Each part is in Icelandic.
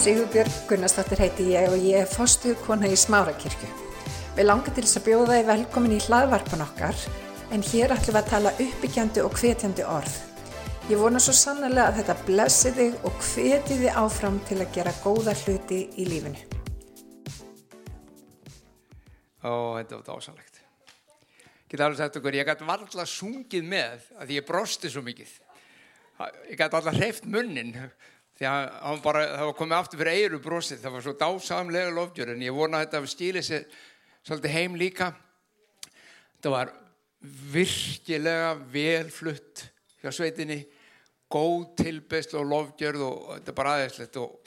Sigurbjörg Gunnarsdóttir heiti ég og ég er fostu kona í Smárakirkju. Við langar til þess að bjóða þið velkomin í hlaðvarpan okkar en hér ætlum við að tala uppbyggjandi og hvetjandi orð. Ég vona svo sannlega að þetta blessi þig og hveti þið áfram til að gera góða hluti í lífinu. Ó, þetta var dásanlegt. Get alveg sagt okkur, ég gæti varla sungið með að ég brosti svo mikið. Ég gæti alltaf hreift munnin því að bara, það var komið aftur fyrir eiru brosið. Það var svo dásamlega lofgjör en ég vona að þetta stíli sér svolítið heim líka. Þetta var virkilega velflutt hjá sveitinni, góð tilbæslu og lofgjörð og þetta er bara aðeinslegt og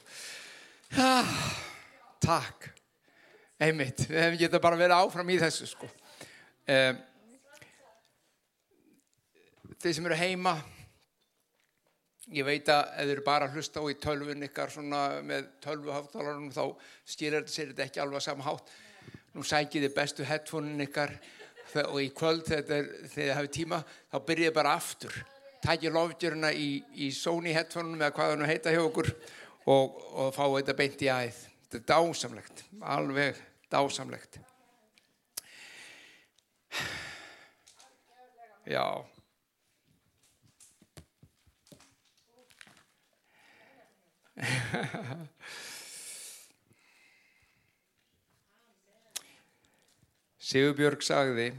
ja, takk. Einmitt, við hefum getað bara verið áfram í þessu sko. Um, þeir sem eru heima, ég veit að ef þeir eru bara að hlusta á í tölvun ykkar svona með tölvuhaftalarunum þá stýrir þetta ekki alveg sama hátt. Nú sækir þið bestu headphone-in ykkar og í kvöld þegar þið hafið tíma þá byrjið bara aftur. Tækir lofgjöruna í, í Sony headphone-unum eða hvað hann heita hjá okkur og, og fáið þetta beint í æð. Þetta er dásamlegt, alveg dásamlegt. Já. Sigurbjörg sagði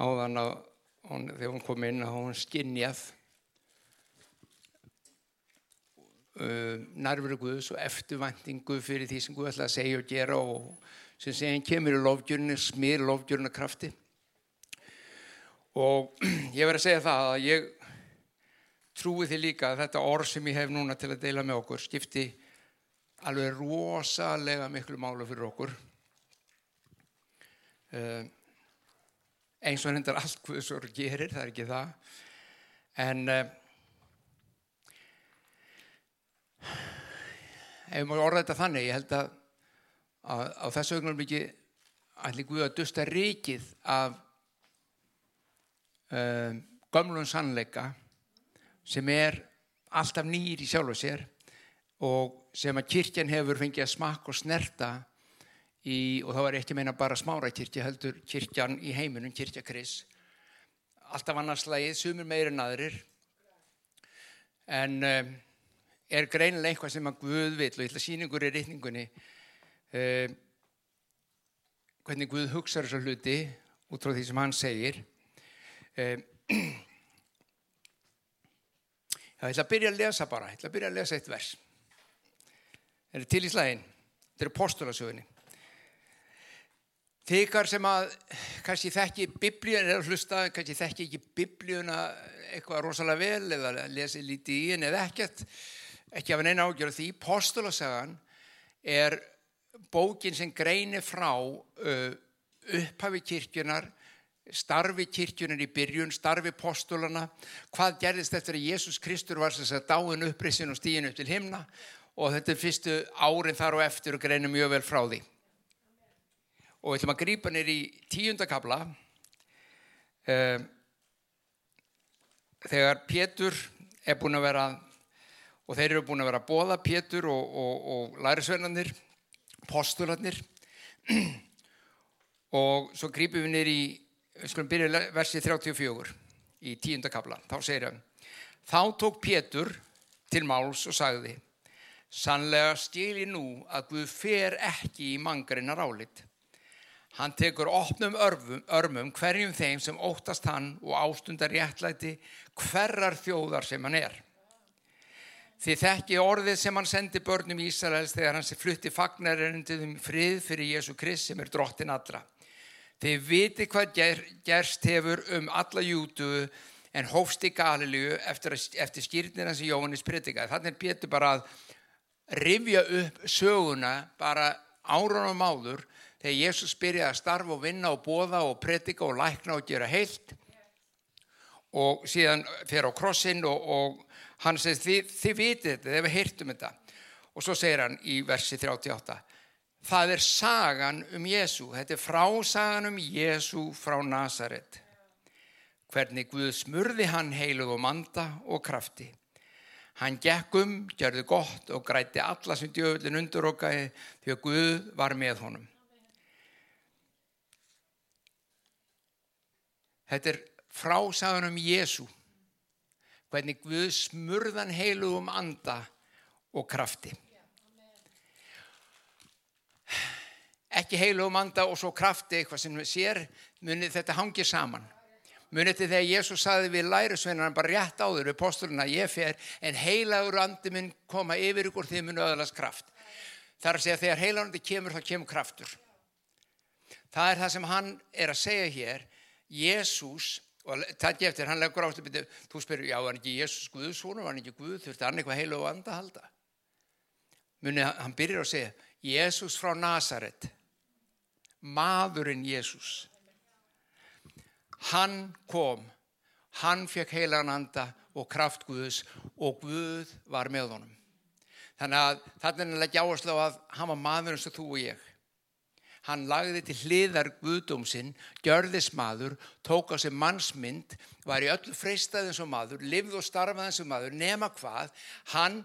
áðan að hún, þegar hún kom inn að hún skinnjað uh, nærveru Guðs og eftirvæntingu fyrir því sem Guð ætlaði að segja og gera og sem segja kemur í lofgjörnu, smýr lofgjörnu krafti. Og ég verði að segja það að ég trúi því líka að þetta orð sem ég hef núna til að deila með okkur skipti alveg rosalega miklu málu fyrir okkur. Uh, eins og hendar allt hvað svo gerir, það er ekki það. En uh, ef maður orða þetta þannig ég held að á þessu augnum ekki allir Guð að dusta ríkið af uh, gömlun sannleika sem er alltaf nýr í sjálf og sér og sem að kirkjan hefur fengið að smakka og snerta í, og þá er ekki meina bara smára kirkja heldur kirkjan í heiminum, kirkja Kris. Alltaf annarslægið, sumir meir en aðrir. En um, er greinilega eitthvað sem að Guð vil og ég ætla að sína ykkur í reyningunni um, hvernig Guð hugsa þessu hluti út frá því sem hann segir. Um, ég ætla að byrja að lesa bara, ég ætla að byrja að lesa eitt vers. Það er til í slægin, þetta er postulasögunni. Þykar sem að kannski þekki biblíun, er að hlusta, kannski þekki ekki biblíuna eitthvað rosalega vel eða lesi lítið í henni eða ekkert, ekki af eina ágjörð því. Postulasagan er bókin sem greinir frá uh, upphafi kirkjunar, starfi kirkjunar í byrjun, starfi postulana, hvað gerðist eftir að Jésús Kristur var þess að dáin upprisin og stíðin upp til himna? Og þetta er fyrstu árin þar og eftir og greinir mjög vel frá því. Og við ætlum að grípa nýr í tíundakabla um, þegar Pétur er búin að vera, og þeir eru búin að vera að bóða Pétur og, og, og lærisveinarnir, postularnir. Og svo grípum við nýr í við skulum byrja versið 34 í tíundakabla, þá segir hann þá tók Pétur til máls og sagði sannlega stíli nú að Guð fer ekki í mangarinnar álit hann tekur opnum örfum, örmum hverjum þeim sem óttast hann og ástundar réttlæti hverjar þjóðar sem hann er. Því þekki orðið sem hann sendi börnum Ísraels þegar hann sé flutti fagnarerindið um frið fyrir Jésu Krist sem er drottin allra Þið viti hvað ger, gerst hefur um alla jútu en hófst í Galilíu eftir, eftir skýrnina sem Jóhannes predikaði. Þannig er Pétur bara að rifja upp söguna bara árunum áður þegar Jésús byrjaði að starfa og vinna og bóða og predika og lækna og gera heilt og síðan fer á krossin og, og hann segir þið, þið vitið þetta, þið hefur heyrt um þetta og svo segir hann í versi 38 Það er sagan um Jésu. Þetta er frásagan um Jésu frá Nazaret. Hvernig Guð smurði hann heiluð og manda og krafti. Hann gekk um, gerði gott og grætti alla sem djöfullin undurokaði því að Guð var með honum. Þetta er frásagan um Jésu, hvernig Guð smurðan heilu um anda og krafti. Ekki heilu um anda og svo krafti eitthvað sem sér, munið þetta hangið saman. Munið til þegar Jésús saði við lærisveinar bara rétt áður við postulina ég fer en heilagur andi minn koma yfir ykkur því munu öðalast kraft. Það er að segja að þegar heilagur kemur þá kemur kraftur. Það er það sem hann er að segja hér. Jésús, og það geftir, hann leggur áttu byrju, þú spyrir, já, var ekki Jésús Guðsvonur, var ekki Guð, þurfti hann eitthvað heilagur anda að halda? Munið, hann byrjar að segja, Jésús frá Nazaret, maðurinn Jésús hann kom, hann fekk heilan anda og kraft Guðs og Guð var með honum. Þannig að þetta er nefnilega á að hann var maður eins og þú og ég. Hann lagði til hliðar Guðdómsinn, gjörðis maður, tók á sig mannsmynd, var í öllu freistað eins og maður, livð og starfað eins og maður, nema hvað, hann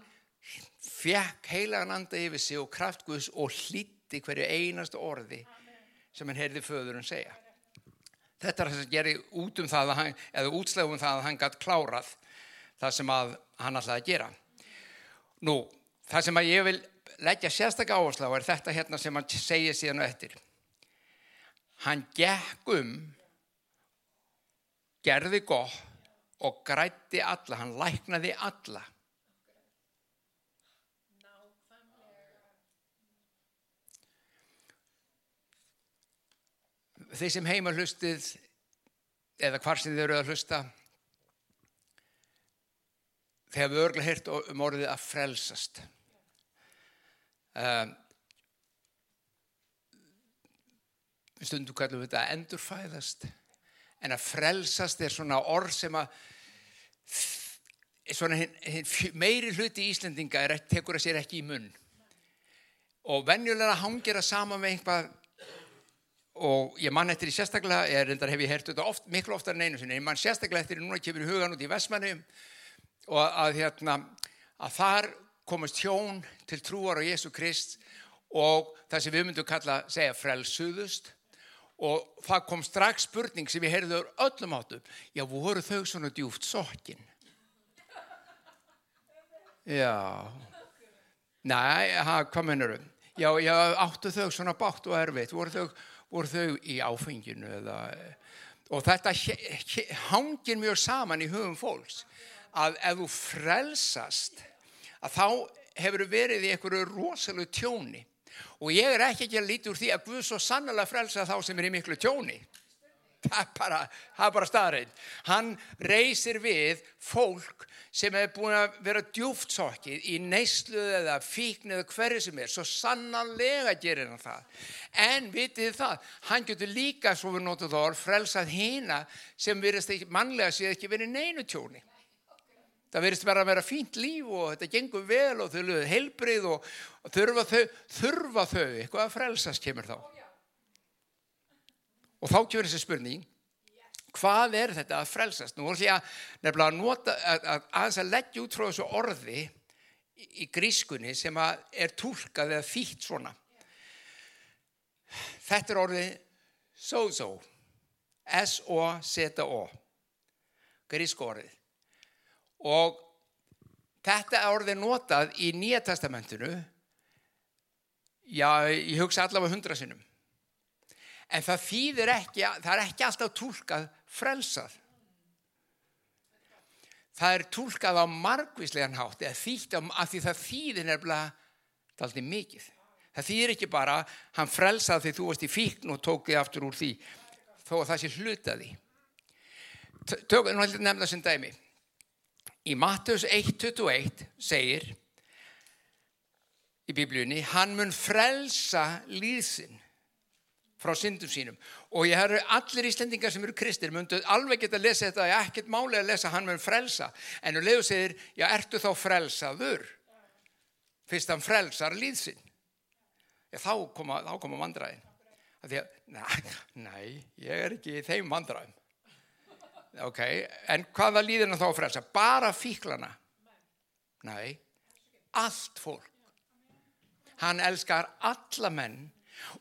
fekk heilagan anda yfir sig og kraft Guðs og hlíti hverju einastu orði sem hann heyrði föðurinn segja. Þetta er það sem gerir út um það, hann, eða útslegum það að hann gætt klárað það sem hann ætlaði að gera. Nú, það sem að ég vil leggja sérstaklega áherslu á er þetta hérna sem hann segir síðan og eftir. Hann gekk um, gerði gott og grætti alla, hann læknaði alla. Þeir sem heima hlustið eða hvar sem þið eru að hlusta þegar við örglega hirt um orðið að frelsast. Um, stundum kallum við þetta að endurfæðast en að frelsast er svona orð sem að svona hin, hin, meiri hluti í Íslandinga er, tekur að sér ekki í munn. Og venjulega hangir að sama með einhvað og ég mann eftir í sérstaklega, ég reyndar hef ég hert þetta oft, miklu oftar en einu sinni, ég mann sérstaklega eftir núna kemur í hugan út í Vestmanni og að, hérna, að þar komast hjón til trúar á Jésu Krist og það sem við myndum kalla segja frelsuðust. Og það kom strax spurning sem ég heyrði öllum áttum, já voru þau svona djúft sokkin? Já. Næ, hvað mennur þau já, já, áttu þau svona bátt og erfitt? Voru þau voru þau í áfenginu eða, og þetta hangir mjög saman í hugum fólks að ef þú frelsast að þá hefur verið í einhverju rosalega tjóni. Og ég er ekki ekki að líti úr því að Guð svo sannlega frelsa þá sem er í miklu tjóni. Það er bara, bara staðrænt hann reysir við fólk sem hefur búin að vera djúftsokkið í neyslu eða fíkn eða hverju sem er, svo sannanlega gerir hann það. En vitið það, hann getur líka, svo við notum þá, frelsað hýna sem verist ekki, mannlega séð ekki verið neinu tjóni. Það verist bara að vera fínt líf og þetta gengur vel og þau lögðu heilbrið og, og þurfa þau, þurfa þau, eitthvað að frelsast kemur þá. Og þá kemur þessi spurning, hvað er þetta að frelsast? Nú voru því að nefnilega að nota, að, að, aðeins að leggja út frá þessu orði í, í grískunni sem er tólkað eða þýtt svona. Þetta er orðið sozo, S-O-Z-O, grísku orðið. Og þetta orðið notað í Nýja testamentinu, já, ég hugsa allavega hundra sinnum. En það þýðir ekki, það er ekki alltaf tólkað frelsað. Það er tólkað á margvíslegan hátt eða þýtt af því það þýðir nefnilega alltaf mikið. Það þýðir ekki bara hann frelsað því þú varst í fíkn og tók þið aftur úr því þó að það sé hlutaði. Tökum nú heldur nefna sem dæmi. Í Matteus 1.21 segir í biblíunni hann mun frelsa líðsinn frá syndum sínum. Og ég har allir íslendingar sem eru kristir myndu alveg geta að lesa þetta ég ekkert máli að lesa hann með frelsa. En þú leiðu segir, já ertu þá frelsaður? Fyrst hann frelsar líðsinn já, þá koma, koma vandræðin. Að, næ, ég er ekki í þeim vandræðin ok, en hvaða líðina þá frelsa? Bara fíklana? Nei, allt fólk. Hann elskar alla menn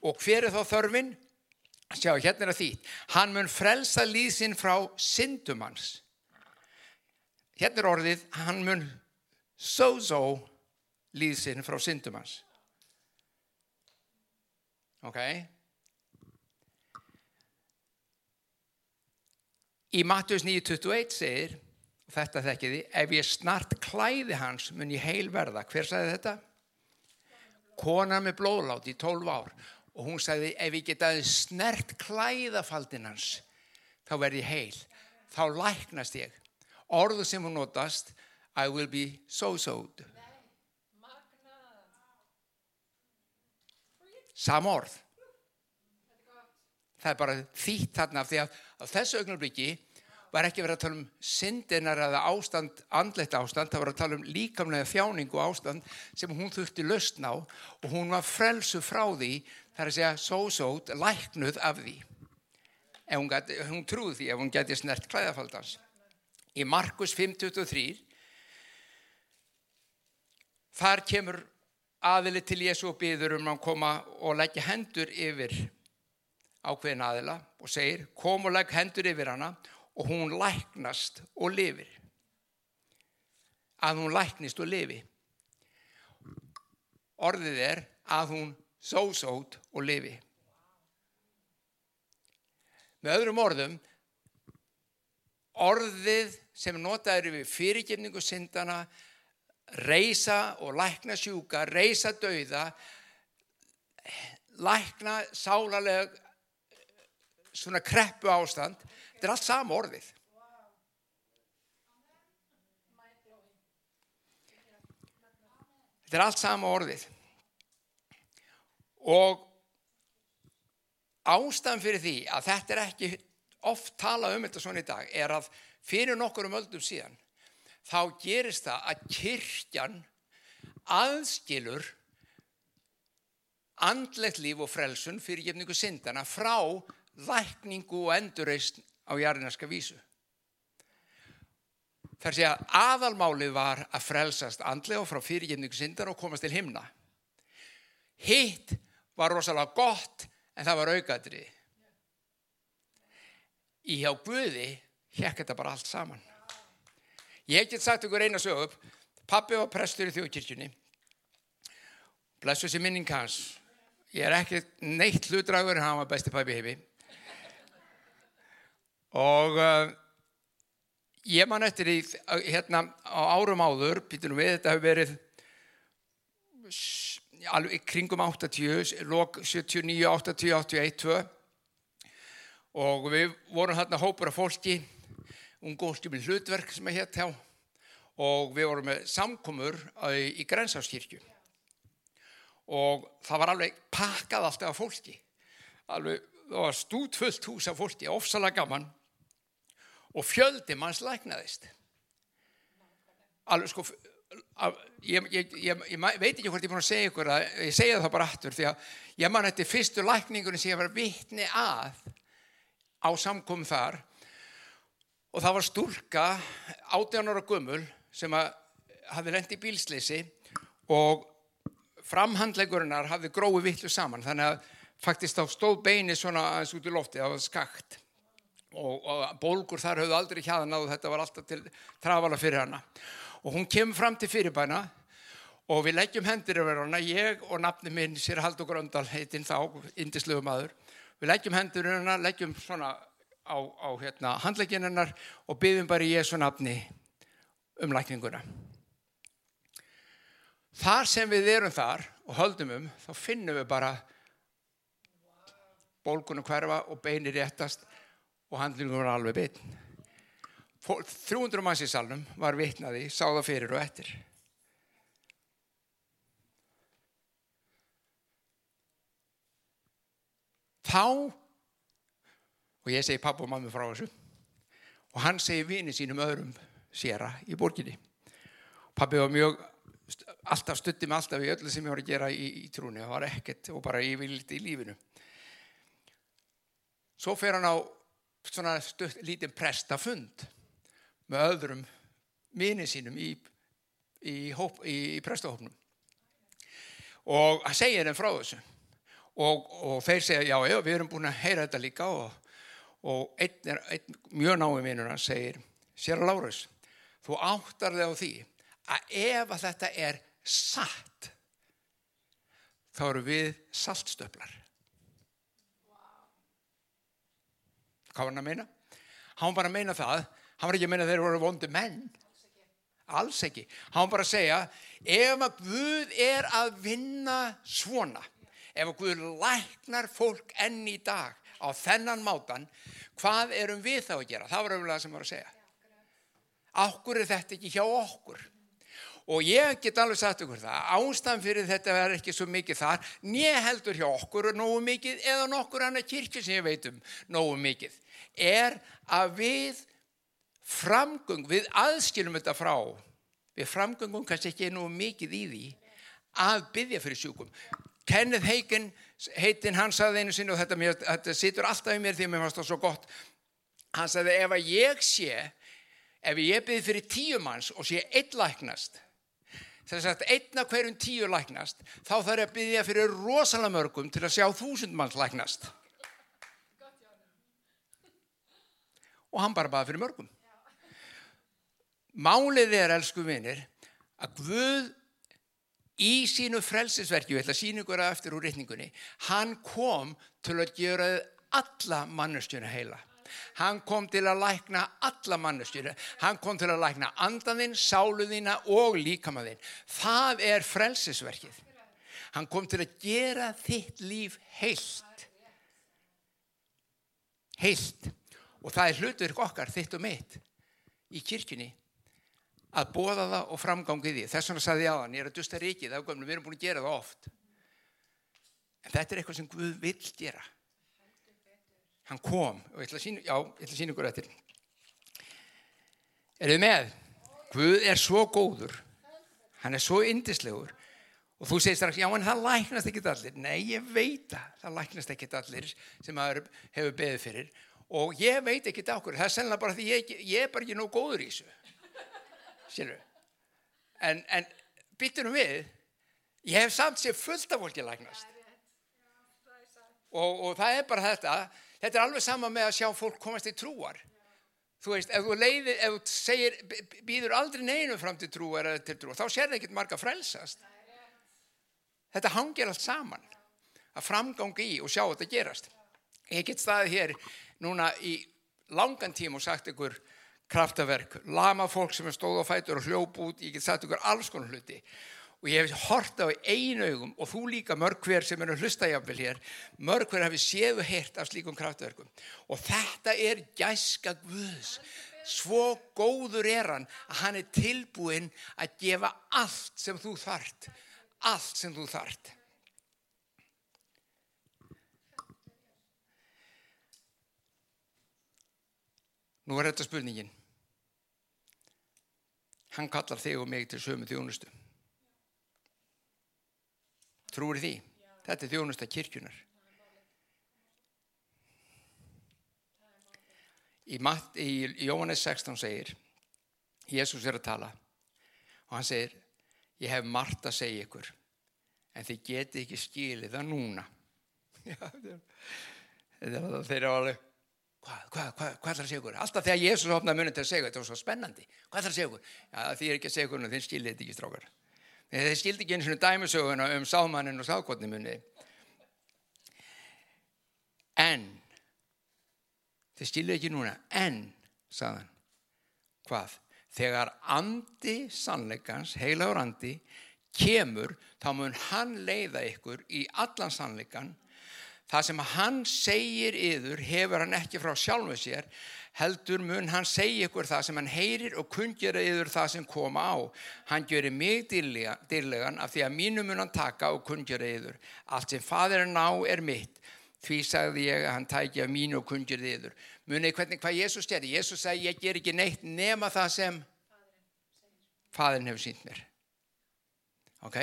og hver er þá þörfin? Sjá, hérna er því. Hann mun frelsa líðsinn frá syndumans. Hérna er orðið, hann mun so-so líðsinn frá syndumans. Ok? Í Mattius 9.21 segir, þetta þekkiði, ef ég snart klæði hans mun ég heil verða. Hver sagði þetta? Kona með blóðlátt í 12 ár og hún sagði ef ég getaði snert klæðafaldin hans þá verði ég heil. Þá læknast ég. Orðu sem hún notast, I will be so-so'd. Sam orð. Það er bara þýtt þarna því að á þessu augnablikki var ekki verið að tala um syndinar eða ástand, andlegt ástand, það var að tala um líkamlega þjáningu ástand sem hún þurfti lausna á og hún var frelsu frá því, það er að segja sósót, læknuð af því. Hún, gæti, hún trúði því ef hún geti snert klæðafaldans. Í Markus 5.23 þar kemur aðili til Jésu og byður um að koma og leggja hendur yfir ákveðin aðila og segir kom og legg hendur yfir hana og hún læknast og lifir. Að hún læknist og lifi. Orðið er að hún sósót og lifi. Með öðrum orðum, orðið sem notaður við fyrirgefningu syndana, reysa og lækna sjúka, reysa dauða, lækna sálaleg svona kreppu ástand, þetta er allt sama orðið. Þetta er allt sama orðið. Og ástæðan fyrir því að þetta er ekki oft tala um þetta svona í dag er að fyrir nokkur um öldum síðan þá gerist það að kirkjan aðskilur andlegt líf og frelsun fyrir gefningu syndana frá lækningu og endurreist á jarðinarska vísu. Það er að aðalmálið var að frelsast andlega frá fyrirgefningu syndar og komast til himna. Hitt var rosalega gott en það var aukaðrið. Í hjá Guði hjekk þetta bara allt saman. Ég get sagt ykkur eina sög upp. Pappi var prestur í þjóðkirkjunni. Blessu sér minning hans. Ég er ekki neitt hlutdragur en hann var besti pappi hefi. Og uh, ég man eftir í hérna á árum áður, býtunum við, þetta hefur verið alveg kringum 80, lók 79, 80, 81, 2 og við vorum hérna hópur af fólki, ungósti með hlutverk sem er hétt hjá og við vorum með samkomur í Grensáskirkju og það var alveg pakkað alltaf af fólki, alveg, það var stútfullt hús af fólki, ofsalega gaman og fjöldi manns læknaðist. Alveg sko ég, ég, ég, ég veit ekki hvort ég er búin að segja ykkur að ég segja það bara aftur því að ég man þetta fyrstu lækningunum sem ég var vittni að á samkom þar. Og það var stúlka 18 ára gummul sem að hafði lendi bílsleysi og framhandlegurinnar hafði grói vittlu saman. Þannig að faktist þá stóð beini svona aðeins út í lofti það var skakt og, og bólgur þar höfðu aldrei hjaðan og þetta var alltaf til trafala fyrir hana. Og hún kemur fram til fyrirbæna og við leggjum hendur yfir hana, ég og nafni minn sér Haldur Gröndal heitinn þá, indislegu maður. Við leggjum hendur yfir hana, leggjum svona á, á hérna, handlegginarnar og byggjum bara Jésu nafni um lækninguna. Þar sem við erum þar og höldum um, þá finnum við bara bólgunum hverfa og beinir réttast og handlingum var alveg bitn. 300 manns í salnum var vitnaði, sáða fyrir og eftir. Þá, og ég segi pappa og mamma frá þessu, og hann segi vini sínum öðrum séra í borginni. Pappi var mjög, alltaf stutti með alltaf í öllu sem ég var að gera í, í trúni, það var ekkert og bara ég vildi í lífinu. Svo fer hann á svona stutt, lítinn prestafund með öðrum minni sínum í í, hóp, í, prestahópnum. Og hann segir þeim frá þessu. Og, og þeir segja já, já, við erum búin að heyra þetta líka og, og einn, er, einn mjög náum vinnuna segir sér Lárus, þú áttar þig á því að ef að þetta er satt þá eru við saltstöflar hvað var hann að meina? hann var bara að meina það hann var ekki að meina þeir voru vondi menn. Alls ekki. Hann var bara að segja ef að Guð er að vinna svona ef að Guð læknar fólk enn í dag á þennan mátan hvað erum við þá að gera? Það var það sem var að segja. Okkur er þetta ekki hjá okkur? Og ég get alveg sagt ykkur það ástæðan fyrir þetta verður ekki svo mikið þar nýja heldur hjá okkur nógu mikið eða nokkur annar kirkju sem ég veit um nógu mikið er að við framgöng, við aðskilum þetta frá við framgöngum kannski ekki nógu mikið í því að byggja fyrir sjúkum. Kenneth Hagen heitin hann saði einu sinni og þetta, mér, þetta situr alltaf í mér því að mér fannst það svo gott. Hann saði ef að ég sé ef ég byrði fyrir tíu manns og sé eitt læknast þess að einna hverjum tíu læknast þá þarf ég að byggja fyrir rosalega mörgum til að sjá þúsund manns læknast og hann bara baði fyrir mörgum málið er elsku vinnir að Guð í sínu frelsisverki, ég ætla að sína ykkur að eftir úr reyningunni, hann kom til að gera alla mannustjuna heila Hann kom til að lækna alla mannustýru. Hann kom til að lækna andanðinn, sáluðina og líkamaðinn. Það er frelsisverkið. Hann kom til að gera þitt líf heilt. Heilt. Og það er hlutur okkar, þitt og mitt, í kirkjunni að bóða það og framgangið því. Þess vegna saði ég hann, ég er að dusta ríkið, við erum búin að gera það oft. En þetta er eitthvað sem Guð vil gera. Hann kom. Og ég ætla að sína, já, ég ætla að sína ykkur eftir. Er þið með? Guð er svo góður. Hann er svo indislegur og þú segir strax, já en það læknast ekki allir. Nei, ég veit að það læknast ekki allir sem hefur beðið fyrir og ég veit ekki það okkur það er sennilega bara því ég, ég er bara ekki nóg góður í þessu en, en byttunum við ég hef samt sér fullt af fólki læknast og, og það er bara þetta Þetta er alveg sama með að sjá fólk komast í trúar. Þú veist, ef þú leiðir, ef þú segir, býður aldrei neinu fram til eða til trúar, þá sér það ekkert marga frelsast. Þetta hangir allt saman. Að framgangi í og sjá þetta gerast. Ég get staðið hér núna í langan tím og sagt ykkur kraftaverk, lama fólk sem er stóð á fætur og hljóp út, ég get sagt ykkur alls konar hluti. Og ég hef hort á einu augum og þú líka mörg hver sem er að hlusta jáfnvel hér mörg hver hafi séu hert af slíkum kraftverkum og þetta er gæska Guðs. Svo góður er hann að hann er tilbúin að gefa allt sem þú þart allt sem þú þart Nú er þetta spurningin hann kallar þig og mig til sömu þjónustu Trúir því? Þetta er þjónusta kirkjunar. Í, í, Jóhannes 16 segir, Jésús er að tala og hann segir, ég hef margt að segja ykkur, en þið geti ekki skilið það núna. Já, þetta er það þeirra alveg, hvað, hvað, hvað, hvað ætlar að segja ykkur? Alltaf þegar Jésús opnaði munið til að segja, þetta var svo spennandi, hvað ætlar að segja ykkur? Já, því er ekki að segja ykkur, þinn skilið þetta ekki strákar. Þeir skildi ekki eins og dæmisöguna um sámannin og sákotnimunni. En, þeir skildi ekki núna, en, saðan, hvað? Þegar andi sannleikans, heilagur andi, kemur, þá mun hann leiða ykkur í allan sannleikan. Það sem hann segir yður hefur hann ekki frá sjálfu sér, heldur mun hann segja ykkur það sem hann heyrir og kungjara yfir það sem koma á. Hann gjörir mig dýrlega, dýrlegan af því að mínu mun hann taka og kungjara yfir. Allt sem fadirinn á er mitt. Því sagði ég að hann tæki af mínu og kungjara yfir. Munið hvernig hvað Jésús gerði. Jésús sagði ég ger ekki neitt nema það sem fadirinn hefur sínt mér. Ok?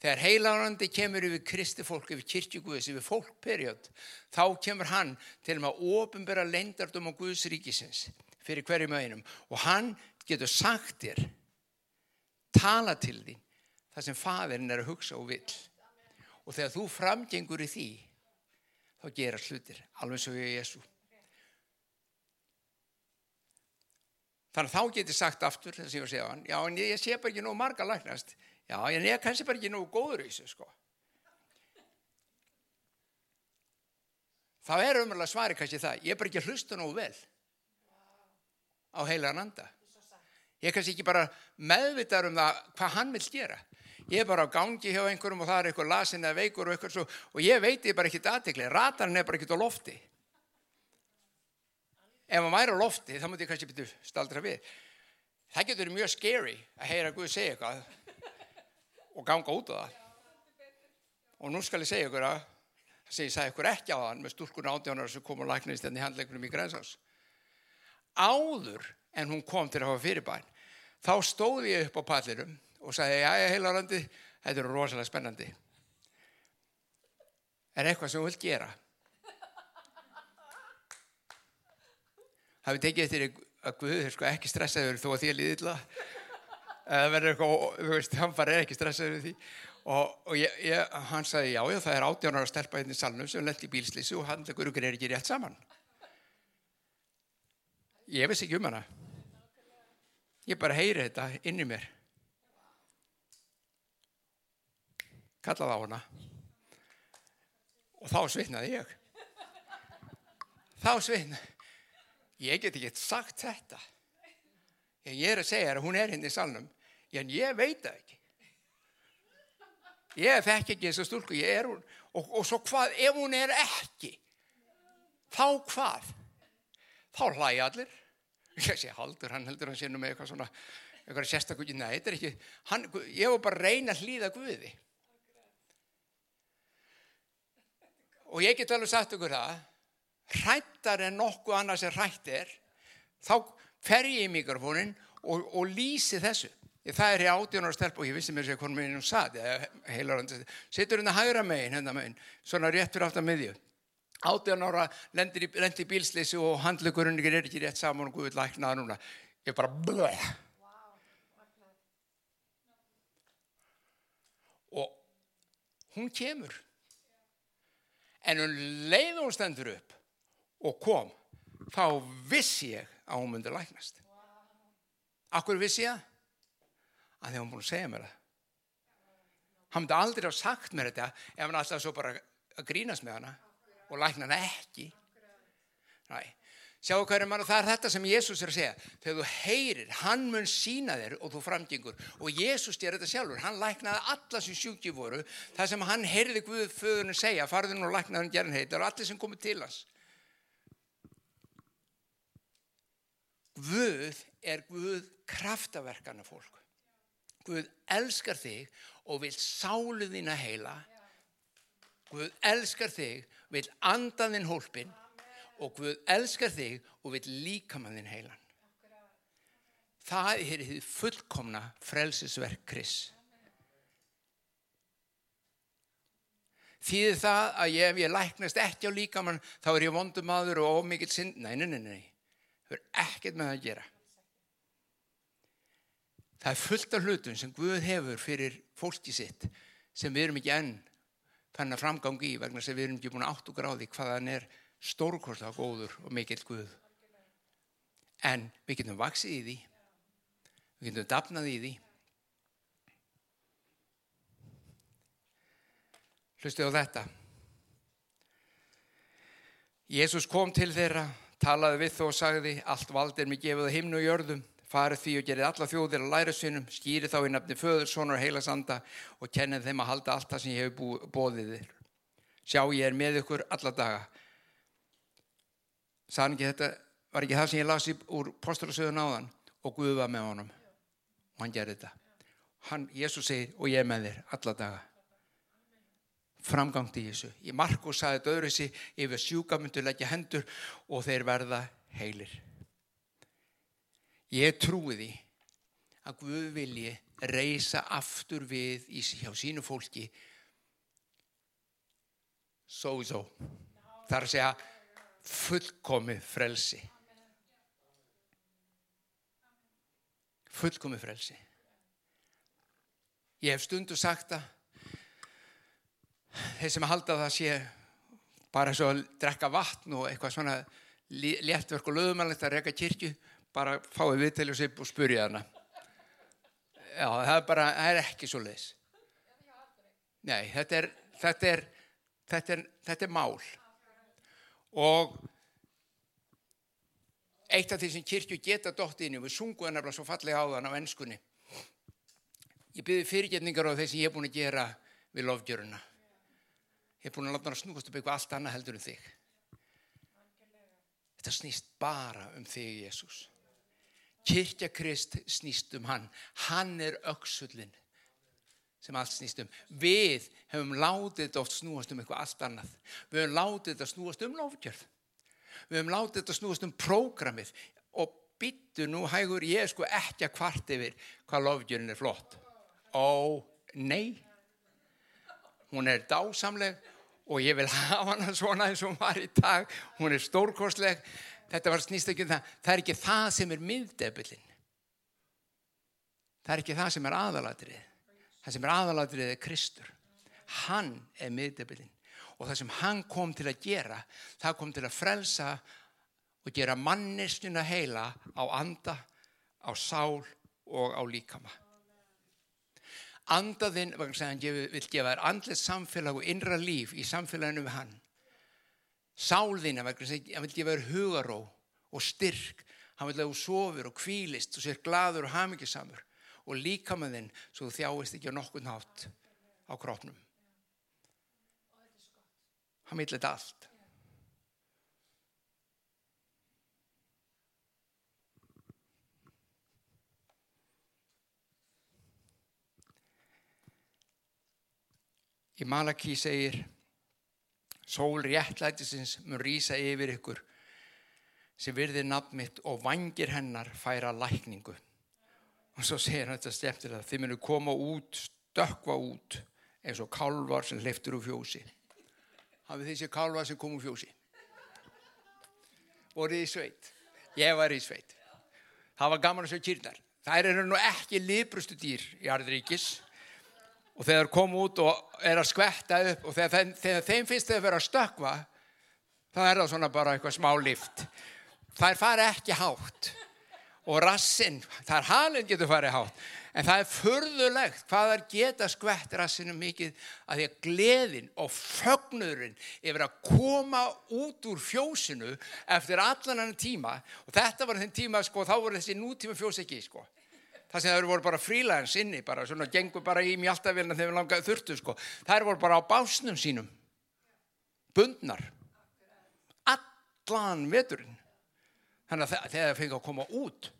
Þegar heilarandi kemur yfir kristi fólk, yfir kirkjuguðis, yfir fólkperjótt, þá kemur hann til að ofinbera leindardum á Guðs ríkisins fyrir hverjum öginum og hann getur sagt þér tala til þín það sem faðirinn er að hugsa og vill. Og þegar þú framgengur í því þá gera slutir alveg svo ég Jésu þannig að þá geti sagt aftur þess að ég var að segja á hann já en ég, ég sé bara ekki nógu marga læknast já en ég er kannski bara ekki nógu góður í þessu sko. Þá er umræðilega svari kannski það. Ég er bara ekki að hlusta nógu vel á heilagan anda. Ég er kannski ekki bara meðvitað um það hvað hann vil gera. Ég er bara á gangi hjá einhverjum og það er eitthvað lasin eða veikur og eitthvað svo og ég veit ég bara ekkit aðtegli, ratarinn er bara ekkit á lofti. Ef maður væri á lofti þá múti ég kannski byrju staldra við. Það getur mjög scary að heyra Guð segja eitthvað og ganga út á það. Og nú skal ég segja ykkur að sem ég sagði ykkur ekki á þann með stúlkun átjónar sem kom og læknist hérna í handleikunum í Grænsás. Áður en hún kom til að hafa fyrirbæn þá stóð ég upp á pallirum og sagði, já, ég heila randi, þetta er rosalega spennandi. Er eitthvað sem þú vilt gera? Það við tekið eftir að Guð er sko ekki stressaður þó að því að líði illa. Það verður eitthvað, þú veist, hann bara er ekki stressaður við því. Og, og ég, ég, hann sagði, já, já, það er átjónar að stelpa hérna í salnum sem lendi í bílslýsi og hann leikur ykkur er ekki rétt saman. Ég veist ekki um hana. Ég bara heyri þetta inn í mér. kallaði á hana og þá svitnaði ég þá svitnaði ég get ekki sagt þetta ég er að segja að hún er hindi hérna í salnum en ég veit það ekki. Ég fekk ekki þessu stúlku og, og svo hvað ef hún er ekki? Þá hvað? Þá hlæði allir. Ég sé haldur, hann heldur hann sínum með eitthvað svona eitthvað sérstaklega, nei þetta er ekki hann, ég var bara að reyna að hlýða Guði. Og ég get alveg sagt ykkur það hrættar en nokkuð hrætt er þá fer ég í mikrofónin og, og lýsi þessu það er hér átjónar stelp og ég vissi mér sér hvernig mér nú satt sittur hérna hægra megin hérna megin svona rétt fyrir aftan miðju. Átjónar lendir í, í bílsleysi og handlegurinn er ekki rétt saman og Guð læknaða núna. Ég bara blöð og hún kemur. En um leið hún stendur upp og kom þá vissi ég að hún myndi læknast. Akkur vissi ég að því hún búin að segja mér það hann myndi aldrei hafa sagt mér þetta ef hann alltaf svo bara að grínast með hana og lækna hana ekki Næ, Sjáu hverju mann og það er þetta sem Jésús er að segja. Þegar þú heyrir, hann mun sína þér og þú framgengur. Og Jésús styrir þetta sjálfur. Hann læknaði alla sem sjúki voru. Það sem hann heyrði Guð föðunum segja, farðun og læknaði hann gerðin heit. Það eru allir sem komið til hans. Guð er Guð kraftaverkana fólk. Guð elskar þig og vil sálu þín að heila. Guð elskar þig, vil andaðinn hólpinn og Guð elskar þig og vil líka mann þinn heilan. Það er því fullkomna frelsisverk Kris. Þýðir það að ég, ef ég læknast ekki á líkamann þá er ég vondum aður og ómikið synd? Nei, nei, nei, nei. Það er ekkert með það að gera. Það er fullt af hlutum sem Guð hefur fyrir fólki sitt sem við erum ekki enn fann að framgangi í vegna sem við erum ekki búin átt og gráði hvaðan er stórkostlega góður og mikill Guð. En við getum vaksið í því, við getum dapnað í því. Hlustu á þetta. Jésús kom til þeirra, talaði við þó og sagði allt vald er mig gefið á himnu og jörðum, farið því og gerið alla þjóðir að læra sinum, skýrið þá í nafni föður, sonur og heilasanda og kennið þeim að halda allt það sem ég hef bóðið þér. Sjá ég er með ykkur alla daga Sann ekki þetta, var ekki það sem ég lasi úr postulasöðun áðan og Guð var með honum og hann gerði þetta. Hann, Jésús segir og ég með þér alla daga. Framgangt í Jésu. Í Markus saði þetta öðru sig yfir sjúkamundu leggja hendur og þeir verða heilir. Ég trúi því að Guð vilji reysa aftur við í, hjá sínu fólki svo svo. Það er að fullkomi frelsi fullkomi frelsi Ég hef stundu sagt það. Þeir sem halda það sé bara svo að drekka vatn og eitthvað svona léttverk og löðumannlegt að reyka kirkju, bara fáið viðtali og sip og spurja hana. Já, það er bara, það er ekki svo leiðis. Nei, þetta er, þetta er, þetta er, þetta er mál. Og eitt af því sem kirkju geta dótt inn í, við sunguðum nefnilega svo fallega á þann á ennskunni. Ég byrði fyrirgetningar á þeir sem ég er búin að gera við lofgjöruna. Ég er búin að láta hann að snúkast upp eitthvað allt annað heldur en þig. Þetta snýst bara um þig, Jésús. Kirkja Krist snýst um hann. Hann er auksullin sem allt snýst um. Við hefum látið þetta oft snúast um eitthvað allt annað. Við hefum látið þetta snúast um lofgjörð. Við hefum látið þetta snúast um prógramið og byttu nú hægur ég sko ekki að kvart yfir hvað lofgjörðin er flott. Ó, nei. Hún er dásamleg og ég vil hafa hana svona eins og hún var í dag. Hún er stórkostleg. Þetta var snýst ekki um það. Það er ekki það sem er miðdebilinn. Það er ekki það sem er aðalatrið. Það sem er aðalatrið er Kristur. Hann er miðdebilinn. Og það sem hann kom til að gera, það kom til að frelsa og gera mannistuna heila á anda, á sál og á líkama. Andaðinn, vil gefa þér andlet samfélag og innra líf í samfélaginu við hann. Sálðina, hann vil gefa þér hugaró og styrk. Hann vil að þú sofur og kvílist og sér gladur og hamingisamur. Og líkamaðinn svo þú þjáist ekki á nokkur nátt á krópnum. Hann vil þetta allt. Í Malaki segir Sól réttlætisins mun rýsa yfir ykkur sem virðir nafn mitt og vangir hennar færa lækningu. Og svo segir hann þetta stefnilega þið munum koma út, stökva út eins og kálvar sem leiftur úr fjósi. Hafið þessi kálvar sem kom úr fjósi. Voruð í sveit. Ég var í sveit. Það var gaman að sjá kýrnar. Það eru nú ekki librustu dýr í Arðuríkis og þegar kom út og er að skvetta upp og þegar, þeim, þegar þeim finnst þau að vera að stökva þá er það svona bara eitthvað smá lift það er farið ekki hátt. Og rassinn, það er halin getur farið hátt. En það er förðulegt hvað þær geta skvett rassinu mikið að því að gleðin og fögnurinn yfir að koma út úr fjósinu eftir allan annan tíma. Og þetta var þenn tíma sko þá voru þessi nútíma fjós ekki sko það sem það voru bara frílæðans inni bara svona gengur bara í mjáltavilna þegar við langaði þurftu sko. Það voru bara á básnum sínum bundnar. Allan veturinn. Þannig að þegar það fengið að koma út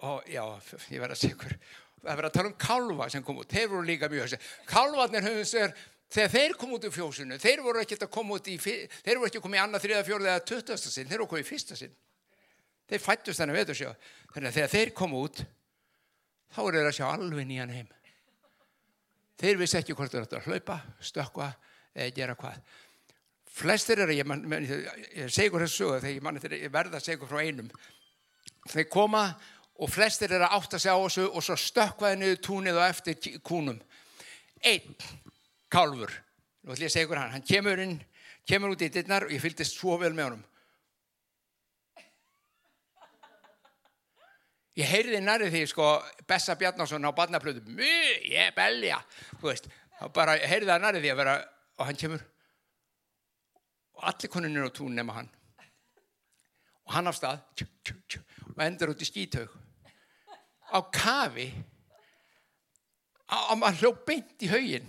og já, ég verði að hver það verði að tala um kálva sem kom út. Þeir voru líka mjög kálvarnir höfum sér þegar þeir kom út í fjósunu þeir voru ekki að koma út í þeir voru ekki að koma í annað, þriða, fjórða eða tuttasta sinn þeir voru að koma í fyrsta sinn. Þeir fættust þennan vetur sjá. Þannig að þegar þeir kom út þá er það að sjá alveg nýjan heim. Þeir vissi ekki hvort það er að hlaupa, stökka eða gera hvað. Flestir eru, ég, man, ég segur þessu sögu þegar ég, ég verða að segja frá einum. Þeir koma og flestir eru að átta sig á þessu og svo stökkvaði niður túnið og eftir kúnum. Einn kálfur, nú ætlum ég að segja hann, hann kemur inn, kemur út í dittnar og ég fylgist svo vel með honum. Ég heyrði nærið því sko Bessa Bjarnason á badnaplötu mjög, ég belja. Þú veist, bara heyrði það nærið því að vera og hann kemur. Og allir koninir á tún nema hann. Og hann á stað tjú, tjú, tjú, og endur út í skítaug á kafi á maður hljóð beint í haugin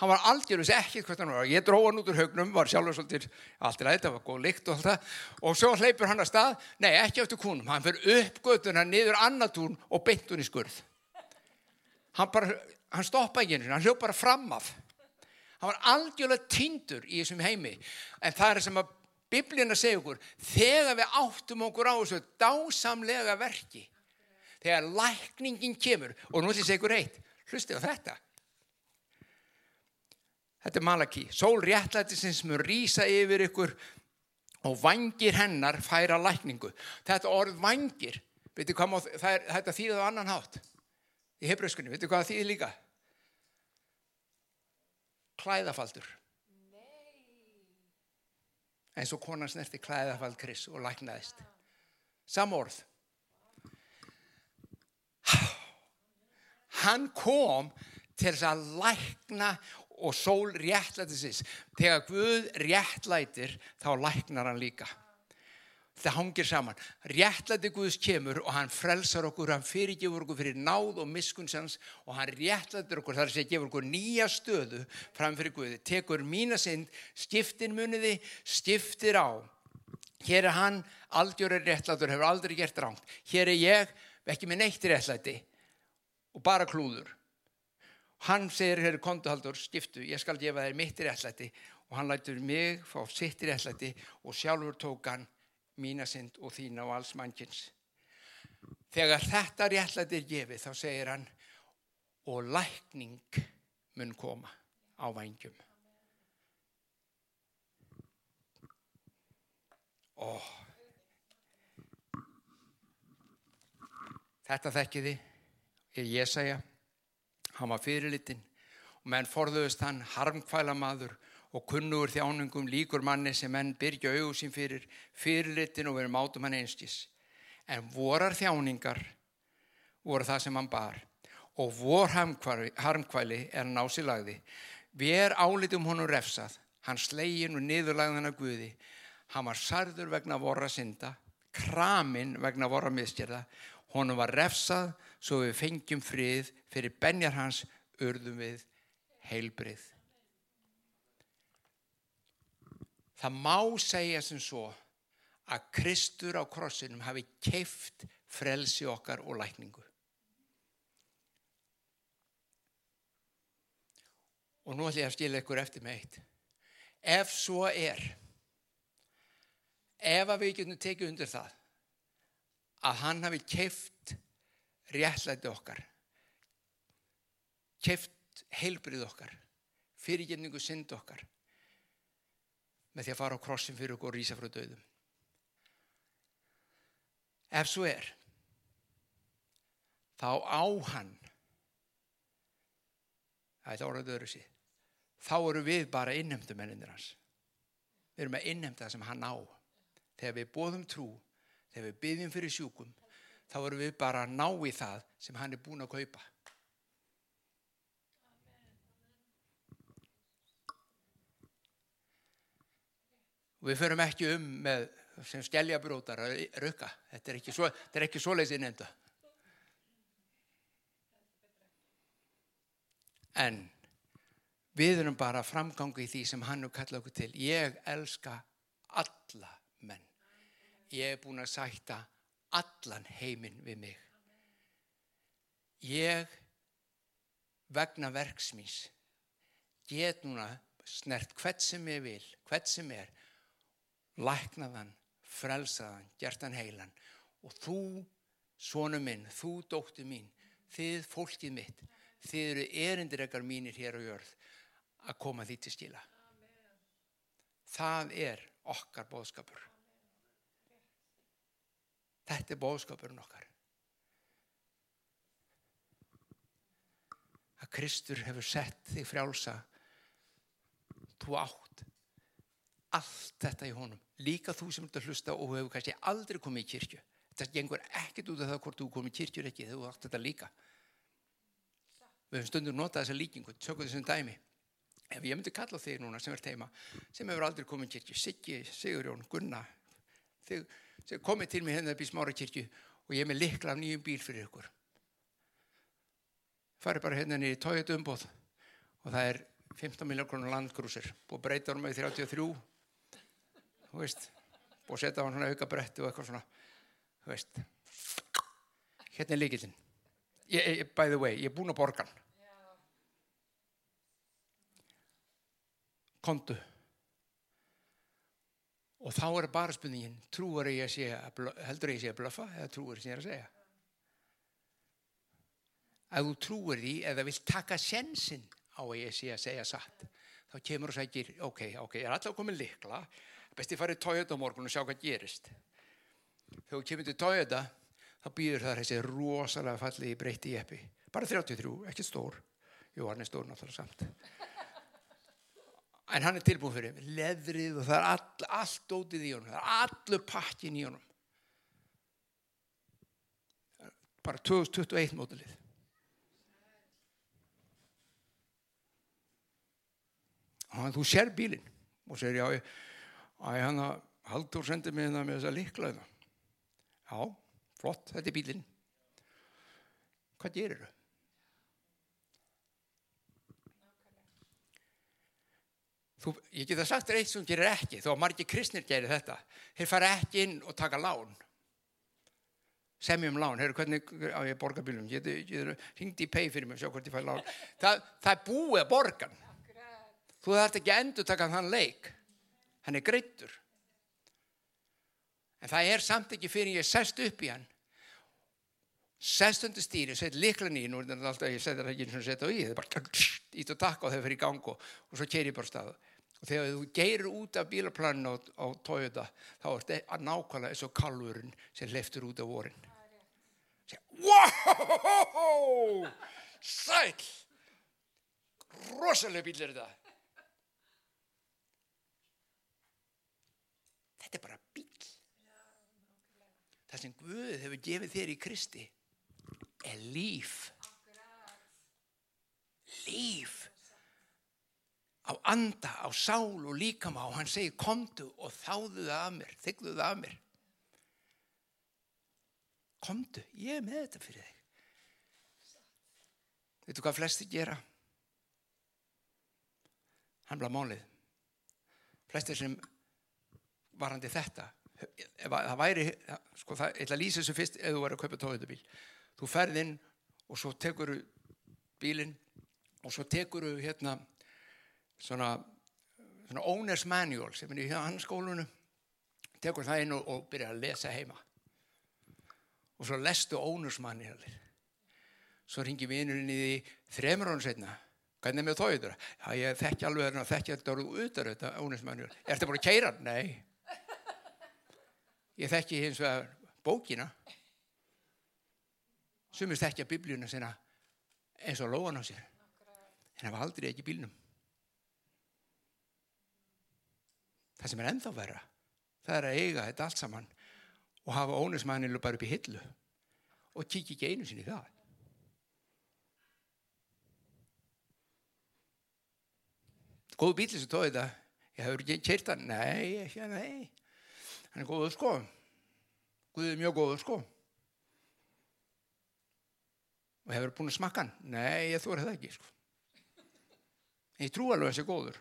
hann var aldjörðus ekkert hvert hann var. Ég dróð hann út úr haugnum, var sjálfur svolítið allt í ræði, það var góð lykt og allt það. Og svo hleypur hann að stað, nei ekki eftir kúnum. Hann fyrir upp göttuna niður annatún og beint hún í skurð. Hann bara, hann stoppa ekki hann hljóð bara fram af. Hann var aldjörlega tindur í þessum heimi. En það er sem að biblina segja okkur, þegar við áttum okkur á þessu dásamlega verki þegar lækningin kemur og nú ætlum ég að segja ykkur eitt hlustið á þetta Þetta er Malaki. Sól réttlætisins mun rýsa yfir ykkur og vangir hennar færa lækningu. Þetta orð vangir, veitu hvað er, þetta þýðið á annan hátt. í hebreuskunni, veitu hvað því líka? Klæðafaldur. eins og konan snerti klæðafald Kris og læknaðist. Samorð. Hann kom til þess að lækna og sól réttlætisins. Þegar Guð réttlætir þá læknar hann líka. Það hangir saman. Réttlæti Guðs kemur og hann frelsar okkur, hann fyrirgefur okkur fyrir náð og miskunnsans og hann réttlætir okkur þar sem gefur okkur nýja stöðu fram fyrir Guði. Tekur mína synd, skiptir muniði, skiptir á. Hér er hann, aldjör er réttlætur, hefur aldrei gert ránt. Hér er ég, ekki með neitt réttlæti og bara klúður. Hann segir, er kontuhaldur, skiptu, ég skal gefa þér mitt réttlæti og hann lætur mig fá sitt réttlæti og sjálfur tók hann mína synd og þína og alls mannkins. Þegar þetta réttlæti er gefið þá segir hann og lækning mun koma á vangjum. Ó. Þetta þekkiði er Jésaja, hann var fyrirlitinn og menn forðuðust hann harmkvæla maður og kunnugur þjáningum líkur manni sem menn byrja auðu sín fyrir fyrirlitin og verið mátum hann einskis. En vorar þjáningar voru það sem hann bar og vor harmkvæli er hann á sig lagði. Við er álitum honum refsað, hann slegin og niðurlagðan af Guði. Hann var sarður vegna vorra synda, kramin vegna vorra miðstjörða. Honum var refsað svo við fengjum frið fyrir benjar hans urðum við heilbrið. Það má segja sem svo að Kristur á krossinum hafi keift frelsi okkar og lækningu. Og nú ætlum ég að skilja ykkur eftir með eitt. Ef svo er, ef að við getum tekið undir það, að hann hafi keift réttlæti okkar, keift heilbrið okkar, fyrirgefningu synd okkar, með því að fara á krossin fyrir okkur og rýsa frá döðum. Ef svo er, þá á hann, það er orðað öðru síð, þá eru við bara innhemdumenninir hans. Við erum að innhemda það sem hann á. Þegar við bóðum trú, þegar við byggjum fyrir sjúkum, þá eru við bara að ná í það sem hann er búin að kaupa. og við förum ekki um með sem skelljabrútar að rukka. Þetta er ekki, svo, ekki svoleiðs innenda en við erum bara framgangi í því sem hann er kallað okkur til. Ég elska alla menn. Ég er búin að sætta allan heiminn við mig ég vegna verksmís get núna snert hvert sem ég vil hvert sem er læknaðan, frelsaðan, gertan heilan og þú, sonu minn, þú, dóttu mín, þið, fólkið mitt, þið eru erindiregar mínir hér á jörð að koma því til skila. Amen. Það er okkar bóðskapur. Þetta er bóðskapurinn okkar. Að Kristur hefur sett þig frjálsa, þú átt allt þetta í honum. Líka þú sem ert að hlusta og hefur kannski aldrei komið í kirkju. Þetta gengur ekkert út af það hvort þú komið í kirkju ekki þú átt þetta líka. Við höfum stundur notað þessa líkingu. Tökum þessum dæmi. Ef ég myndi kalla þig núna sem er teima sem hefur aldrei komið í kirkju Siggi, Sigurjón, Gunna þið komið til mig hérna upp í smára kirkju og ég er með likla af nýjum bíl fyrir ykkur. Farið bara hérna niður í tóið umbóð og það er 15 miljón krónur landgrúsir og breytar um með 33 þú veist, og setja á hann svona auka bretti og eitthvað svona, þú veist. Hérna er líkillin by the way, ég er búin að borga hann. Kontu og þá er bara spurningin trúar ég að sé heldur ég að sé að blöfa eða trúar ég að sé að segja að þú trúar því eða vilt taka sensin á að ég sé að segja satt þá kemur og segir, ok, ok, ég er alltaf komið likla besti farið Toyota morgun og sjá hvað gerist þegar þú kemur til Toyota þá býður það þessi rosalega falli í breyti jeppi bara 33, ekki stór. Jú, hann er stór náttúrulega samt. En hann er tilbúin fyrir leðrið og það er all, allt ótið í honum, það er allur pakkin í honum. Bara 2021 mótilið. Og þú sér bílinn og segir já, að hann Haldur sendi mig það með þessa liklaðina. Já, flott, þetta er bílinn. Hvað gerir þau? Þú, ég geta sagt þér eitt sem gerir ekki, þó að margir kristnir gerir þetta. Þeir fara ekki inn og taka lán. Semjum lán, heyrðu hvernig á ég borga bílum, ég ringdi í pay fyrir mig og sjá hvort ég fæ lán. Það, það er búið að borgan. Þú þarf ekki að endur taka þann leik. Hann er greittur. En það er samt ekki fyrir ég sest upp í hann. Sest undir stýri, set liklan í, nú er þetta alltaf, ég setja það ekki eins og setja á í, það er bara ít og takk þegar það fyrir í gang og, og svo keir ég bara stað. Og þegar þú geirir út af bílaplaninu á, á Toyota, þá er þetta nákvæmlega eins og kalvurinn sem leftur út af vorin. Wow! Sæl! Rosalega bíl er þetta. Þetta er bara bíl. Það sem Guð hefur gefið þér í Kristi er líf. Líf. Á anda, á sál og líkama og hann segir komdu og þáðu það af mér, þykðu það af mér. Komdu, ég er með þetta fyrir þig. Veitu hvað flesti gera? Blað málið. Flestir sem varandi þetta það væri, sko það, ég ætla að lýsa þessu fyrst ef þú væri að kaupa tóðutabíl þú ferð inn og svo tekur bílinn og svo tekur hérna svona, svona owner's manual sem er í hann skólunu tekur það inn og, og byrja að lesa heima og svo lestu owner's manual svo ringi vinurinn í því þremur án setna hvernig er með tóður? Já ég þekki alveg að þekki þetta úr auðvitað þetta owner's manual er þetta bara að keira? Nei Ég þekki hins vegar bókina. Sumir þekkja biblíuna sinna eins og lóan á sér. En það var aldrei ekki bílnum. Það sem er ennþá vera, það er að eiga þetta allt saman og hafa ónismænilu bara upp í hillu og kíkja ekki einu sinni það. Góðu bíli sem tóði þetta, ég hefur ekki keirt það, nei, ekki, nei. Hann er góður sko. Guð er mjög góður sko. Og hefur búin að smakka hann? Nei, ég þóra það ekki sko. ég trú alveg að það sé góður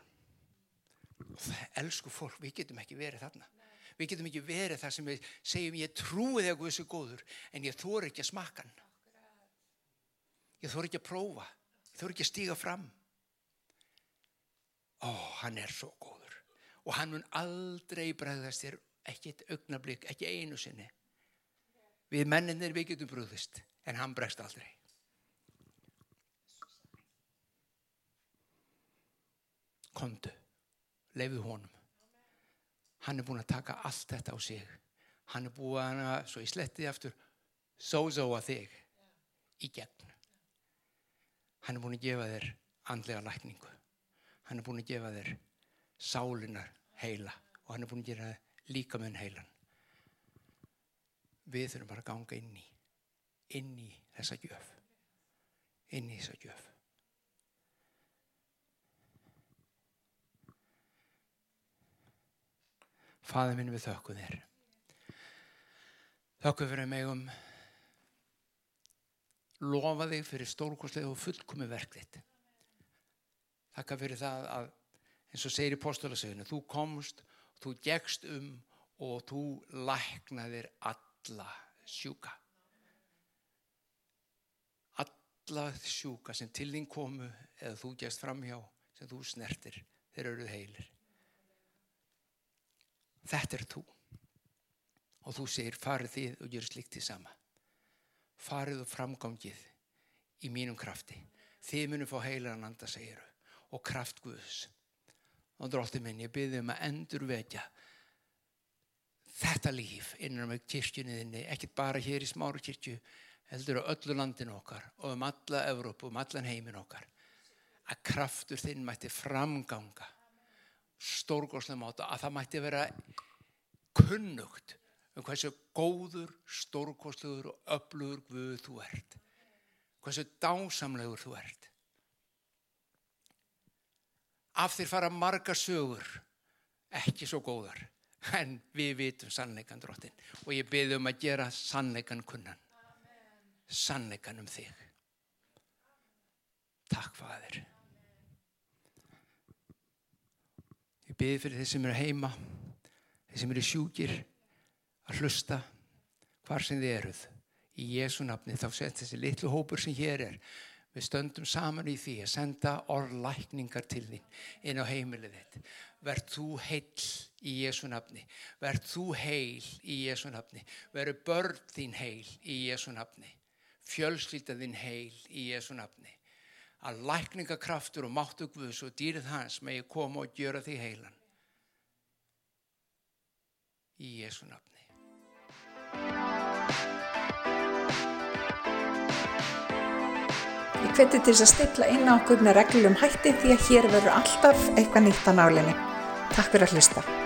elsku fólk við getum ekki verið þarna. Við getum ekki verið þar sem við segjum ég trúi þegar Guð sé góður en ég þóra ekki að smakka hann. Ég þóra ekki að prófa. Ég þóra ekki að stíga fram. Ó, hann er svo góður. Og hann mun aldrei bregðast þér ekki eitt augnablík, ekki einu sinni. Við menninir við getum brúðist en hann bregst aldrei. Kondu leiðu honum. Hann er búin að taka allt þetta á sig. Hann er búin að, svo ég sletti aftur sózóa þig í gegn. Hann er búin að gefa þér andlega lækningu. Hann er búin að gefa þér sálinar heila og hann er búin að gera líka með heilan. Við þurfum bara að ganga inn í, inn í þessa gjöf, inn í þessa gjöf. Faði minn við þökkum þér. Þökkum fyrir mig um lofa þig fyrir stórkoslega og fullkomi verk þitt. Þakka fyrir það að eins og segir í postulasögunu, þú komst þú gegst um og þú læknaðir alla sjúka alla sjúka sem til þín komu eða þú gegst framhjá sem þú snertir þeir eruð heilir þetta er þú. Og þú segir farið þið og gjör slikt því sama. Farið og framgangið í mínum krafti. Þið munum fá heilan anda segiru og kraft Guðs. Og drótti minn, ég byrði um að endur vekja þetta líf innan með kirkjunniðinni, ekkert bara hér í smáru kirkju heldur á öllu landinu okkar og um alla Evrópu, um allan heimin okkar. Að kraftur þinn mætti framganga stórgóðslega máta að það mætti vera kunnugt um hversu góður, stórgóðslegur og öflugur Guð þú ert. Hversu dásamlegur þú ert. Af þér fara marga sögur ekki svo góðar en við vitum sannleikan drottin og ég byrði um að gera sannleikan kunnan. Sannleikan um þig. Takk fadir ég byrði fyrir þeir sem eru heima þeir sem eru sjúkir að hlusta hvar sem þið eruð í Jésu nafni þá sett þessi litlu hópur sem hér er Við stöndum saman í því að senda orðlækningar til þín inn á heimilið þitt. Verð þú heil í Jésu nafni. Verð þú heil í Jésu nafni. Verð börn þín heil í Jésu nafni. Fjölslítið þín heil í Jésu nafni. Að lækningakraftur og máttu Guðs og dýrið hans ég koma og gjöra því heilan. Í Jésu nafni. Ég hveti til þess að stilla inn á okkur með reglum hætti því að hér verður alltaf eitthvað nýtt á nálinni. Takk fyrir að hlusta.